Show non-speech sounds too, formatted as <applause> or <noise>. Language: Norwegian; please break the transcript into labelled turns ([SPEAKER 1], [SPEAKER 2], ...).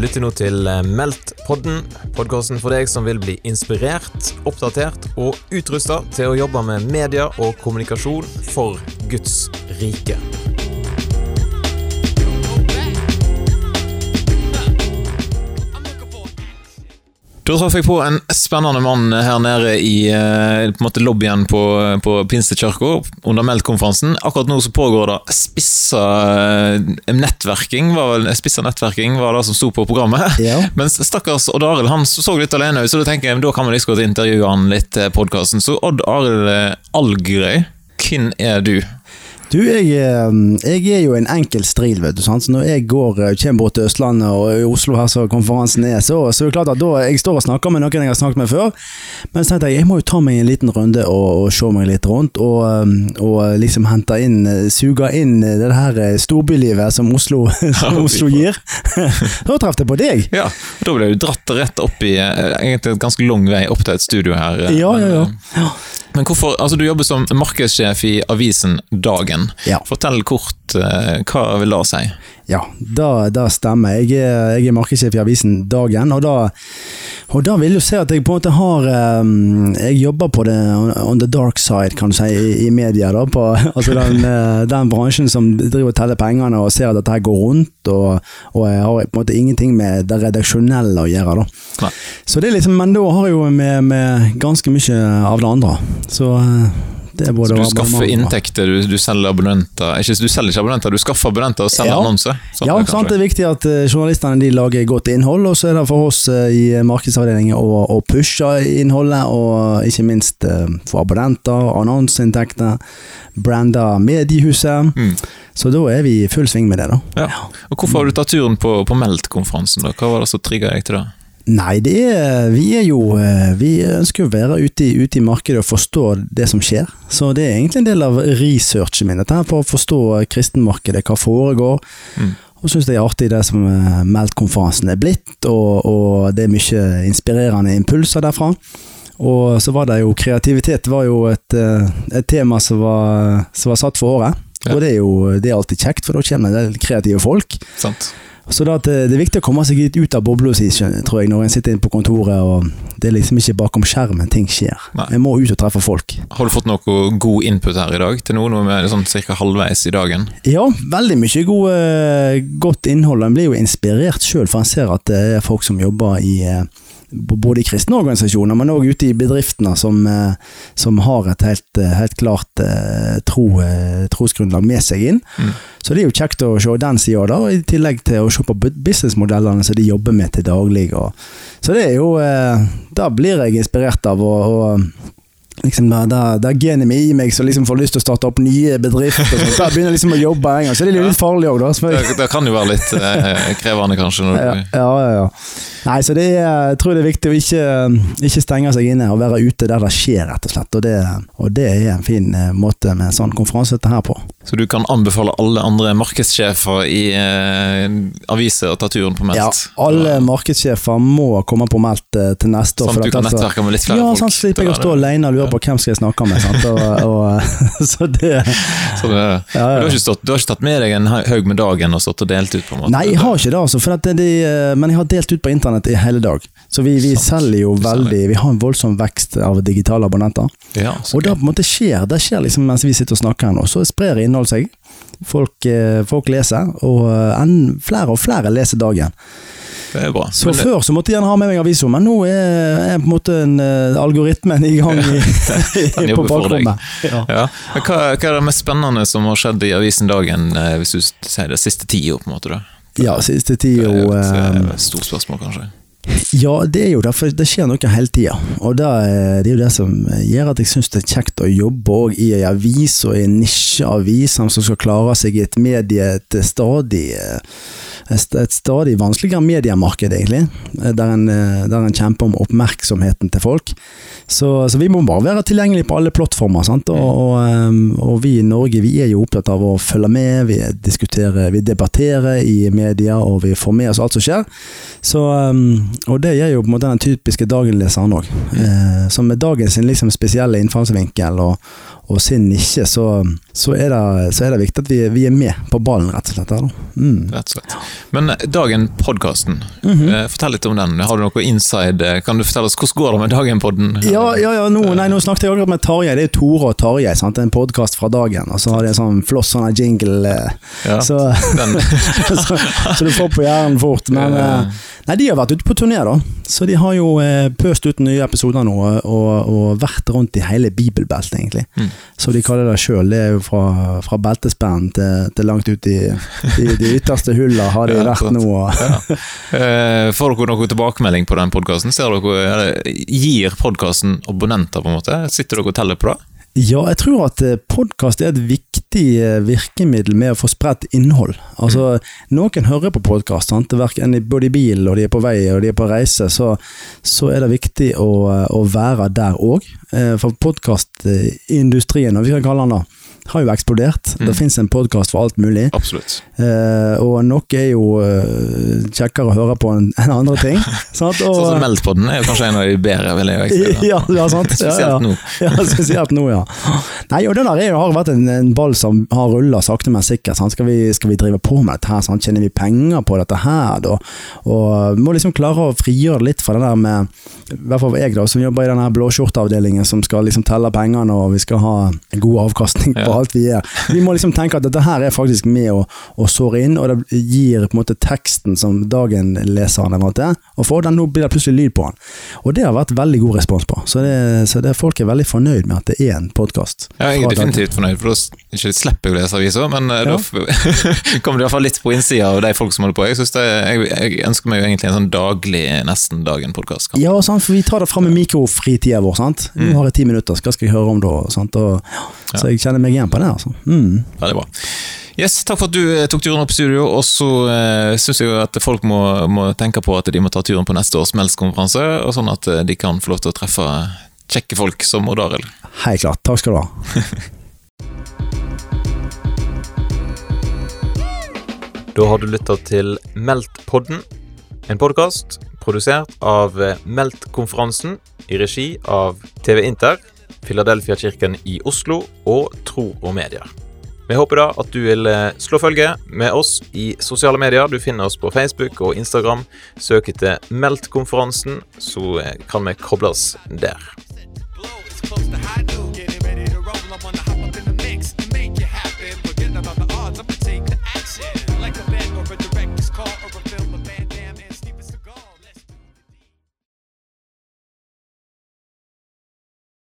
[SPEAKER 1] Lytter nå til eh, Meldt-podden, podkasten for deg som vil bli inspirert, oppdatert og utrusta til å jobbe med media og kommunikasjon for Guds rike. Da traff jeg på en spennende mann her nede i eh, på måte lobbyen på, på Pinstekirka under Meldt-konferansen. Akkurat nå så pågår det spissa eh, nettverking, var spissa nettverking var det som sto på programmet.
[SPEAKER 2] Ja. <laughs>
[SPEAKER 1] Mens stakkars Odd Arild han så litt alene ut, så da tenker jeg da kan vi liksom intervjue han litt til podkasten. Så Odd Arild Algerøy, hvem er du?
[SPEAKER 2] Du, jeg, eh, jeg er jo en enkel stril, vet du. Sant? Så når jeg går, eh, kommer bort til Østlandet og i Oslo her så konferansen er, så, så er det klart at da jeg står og snakker med noen jeg har snakket med før. Men så tenkte jeg jeg må jo ta meg en liten runde og, og se meg litt rundt. Og, eh, og liksom hente inn, suge inn det her storbylivet som Oslo, <laughs> som Oslo gir. <laughs> da traff jeg på deg.
[SPEAKER 1] Ja, Da ble du dratt rett opp i egentlig en ganske lang vei opp til et studio her.
[SPEAKER 2] Ja, ja, ja. ja.
[SPEAKER 1] Men hvorfor, altså Du jobber som markedssjef i avisen Dagen.
[SPEAKER 2] Ja.
[SPEAKER 1] Fortell kort eh, hva vil det si?
[SPEAKER 2] Ja, det stemmer. Jeg er, jeg er markedssjef i avisen Dagen, og da, og da vil du se at jeg på en måte har um, Jeg jobber på det on the dark side, kan du si, i, i media. da, på, <laughs> altså den, eh, den, bransjen som driver og teller pengene og ser at dette her går rundt, og, og jeg har på en måte ingenting med det redaksjonelle å gjøre. da.
[SPEAKER 1] Nei.
[SPEAKER 2] Så det er liksom, Men da har jeg jo med, med ganske mye av det andre. Så eh,
[SPEAKER 1] så du skaffer inntekter, du, du, selger abonnenter ikke, Du selger ikke abonnenter, du skaffer abonnenter og selger
[SPEAKER 2] ja.
[SPEAKER 1] annonser?
[SPEAKER 2] Sånn ja, det, sant, det er viktig at uh, journalistene de lager godt innhold, og så er det for oss uh, i markedsavdelingen å, å, pushe innholdet, og ikke minst få abonnenter, annonseinntekter, brande mediehuset. Mm. Så da er vi i full sving med det, da.
[SPEAKER 1] Ja. Og Hvorfor har du tatt turen på, på Meldt-konferansen? Hva var det som trigga deg til det?
[SPEAKER 2] Nei, det er, vi er jo Vi ønsker å være ute i, ute i, markedet og forstå det som skjer. Så det er egentlig en del av researchen min, dette her for å forstå kristenmarkedet, hva foregår. Mm. Og syns det er artig det som Meldt-konferansen er blitt, og, og, det er mye inspirerende impulser derfra. Og så var det jo kreativitet var jo et, et tema som var, som var, satt for året. Ja. Og det er jo det er alltid kjekt, for da kommer det kreative folk.
[SPEAKER 1] Sant.
[SPEAKER 2] Så det, det, er viktig å komme seg litt ut av bobla si, tror jeg, når en sitter inne på kontoret. og Det er liksom ikke bakom skjermen ting skjer. Nei. En må ut og treffe folk.
[SPEAKER 1] Har du fått noe god input her i dag til noe? Noe med sånn ca. halvveis i dagen?
[SPEAKER 2] Ja, veldig mye god, eh, godt innhold. En blir jo inspirert sjøl, for en ser at det er folk som jobber i eh, både i kristne organisasjoner, men òg ute i bedriftene som, eh, som har et helt, eh, helt klart eh, tro, trosgrunnlag med seg inn. Mm. Så det er jo kjekt å se den sida, i tillegg til å se på businessmodellene som de jobber med til daglig. Og, så det er jo Da blir jeg inspirert av. å og liksom da, er genet i meg som liksom får lyst til å starte opp nye bedrifter. Sånt. Der begynner liksom å jobbe en gang, så det er litt farlig òg, da.
[SPEAKER 1] Det, det, kan jo være litt eh, krevende, kanskje. Når
[SPEAKER 2] ja, ja, ja, ja. Nei, så det er, jeg tror det er viktig å ikke, ikke stenge seg inne og være ute der det skjer, rett og slett. Og det, og det er en fin eh, måte med en sånn konferanse dette her på.
[SPEAKER 1] Så du kan anbefale alle andre markedssjefer i eh, aviser å ta turen på Meldt?
[SPEAKER 2] Ja, alle markedssjefer må komme på Meldt eh, til neste år.
[SPEAKER 1] Sånn at du kan nettverke med litt flere
[SPEAKER 2] ja,
[SPEAKER 1] folk?
[SPEAKER 2] Ja, sånn slipper jeg å stå alene og lure på hvem skal jeg snakke med. Og, og, <laughs> så det, <laughs>
[SPEAKER 1] så det ja, ja. Du, har stått, du, har ikke tatt med deg en haug med dagen og stått og delt ut? på en måte?
[SPEAKER 2] Nei, jeg har ikke det, altså, det de, men jeg har delt ut på internett i hele dag. Så vi, vi selger jo veldig Vi har en voldsom vekst av digitale abonnenter.
[SPEAKER 1] Ja,
[SPEAKER 2] og det på en måte skjer Det skjer liksom mens vi sitter og snakker her nå. Så sprer innhold seg. Folk, eh, folk leser, og eh, en, flere og flere leser dagen.
[SPEAKER 1] Det er bra.
[SPEAKER 2] Så men, før så måtte gjerne ha med meg avisa, men nå er, er på en måte en, uh, algoritmen i gang i, <laughs> på bakrommet.
[SPEAKER 1] Ja. Ja. Hva, hva, er det mest spennende som har skjedd i avisen Dagen, hvis du sier det siste tida? på en måte da?
[SPEAKER 2] Ja, siste tida
[SPEAKER 1] Det er et stort spørsmål, kanskje?
[SPEAKER 2] Ja, det er jo det, for det skjer noe hele tida. Og det, det, er jo det som gjør at jeg syns det er kjekt å jobbe i ei avis og i en nisjeavis som skal klare seg i et medie til stadig eh, et stadig vanskeligere mediemarked, egentlig. Der en, der en kjemper om oppmerksomheten til folk. Så, så, vi må bare være tilgjengelige på alle plattformer. Og, og, ehm, og, vi i Norge vi er jo opptatt av å følge med, vi diskuterer, vi debatterer i media, og vi får med oss alt som skjer. Så, ehm, og det gjør jo på en måte den typiske dagenleseren òg. Eh, som med dagens liksom, spesielle innfallsvinkel og, og sin nisje, så, så, er det, så, er det, viktig at vi, vi, er med på ballen, rett og slett. Her,
[SPEAKER 1] mm. Rett og slett. Men eh, Dagen-podkasten, mm -hmm. fortell litt om den. Har du noe inside? Kan du fortelle oss hvordan går det med Dagen-podden?
[SPEAKER 2] Ja, ja, ja nå, nei, nå snakket jeg akkurat med Tarjei. Det er Tore og Tarjei. Sant? En podkast fra Dagen. Og så har de en sånn floss sånn jingle. Ja, så, <laughs> så, så, du får på hjernen fort. Men nei, de har vært ute på turné, da. Så de har jo pøst ut nye episoder nå, og, og vært rundt i hele bibelbeltet, egentlig. Mm. Så de kaller det sjøl. Det er jo fra, fra beltespenn til, til, langt ut i, i de ytterste hullene har de <laughs> ja, vært nå. ja.
[SPEAKER 1] Eh, får dere noe tilbakemelding på den podkasten? Gir podkasten abonnenter, på en måte? Sitter dere og teller på det?
[SPEAKER 2] Ja, jeg tror at eh, podkast er et viktig eh, virkemiddel med å få spredt innhold. Altså. Noen hører på podkast, både i bil og de er på vei og de er på reise, så, så er det viktig å, å være der òg. For podkastindustrien, og vi kan kalle den da, har jo eksplodert. Mm. Det fins en podkast for alt mulig.
[SPEAKER 1] Absolutt.
[SPEAKER 2] Eh, og noe er jo eh, kjekkere å høre på enn en andre ting. <laughs>
[SPEAKER 1] sant? Og, sånn som Meldpodden er jo kanskje en av de bedre, vil jeg si. <laughs>
[SPEAKER 2] Ja, ja, sant.
[SPEAKER 1] spesielt ja, ja. nå. <laughs>
[SPEAKER 2] ja, spesielt nå, ja. Nei, og det der er, har vært en, en, ball som har rulla sakte, men sikkert. Skal vi, skal, vi, drive på med dette her? Sant? Tjener vi penger på dette her, da? Og vi må liksom klare å frigjøre litt fra det der med I hvert fall jeg, da, som jobber i denne blåskjorteavdelingen, som skal liksom telle pengene, og vi skal ha en god avkastning på alt vi gjør. Vi må liksom tenke at dette her er faktisk med å, å såre inn, og det gir på en måte teksten som dagen-leseren han eventuelt er, og for Den, nå blir det plutselig lyd på den. Og det har vært veldig god respons på. Så, det, så det, folk er veldig fornøyd med at det er en podkast.
[SPEAKER 1] Ja, jeg er definitivt fornøyd, for da ikke slipper jeg å lese aviser, men eh, ja. da <laughs> kommer det iallfall litt på innsida av de folk som holder på. Jeg, det, jeg, jeg, ønsker meg jo egentlig en sånn daglig, nesten dagen-podkast.
[SPEAKER 2] Ja, sant, for vi tar det fram med mikrofritida vår. sant? Nå mm. har jeg ti minutter, hva skal jeg høre om da? Sant? Og. Så jeg kjenner meg igjen på det. altså. Mm.
[SPEAKER 1] Veldig bra. Yes, Takk for at du eh, tok turen opp i studio. Og så eh, syns jeg at folk må, må, tenke på at de må ta turen på neste års Meldskonferanse, og sånn at de kan få lov til å treffe kjekke folk som Odd Arild.
[SPEAKER 2] Helt klart. Takk skal du ha. <laughs>
[SPEAKER 1] da har du lytta til Meldtpodden, en podkast produsert av Meldt-konferansen i regi av TV Inter Filadelfia-kirken i Oslo og Tro og Medier. Vi håper da at du vil eh, slå følge med oss i sosiale medier. Du finner oss på Facebook og Instagram. Søk etter Meldt-konferansen, så eh, kan vi kobles der.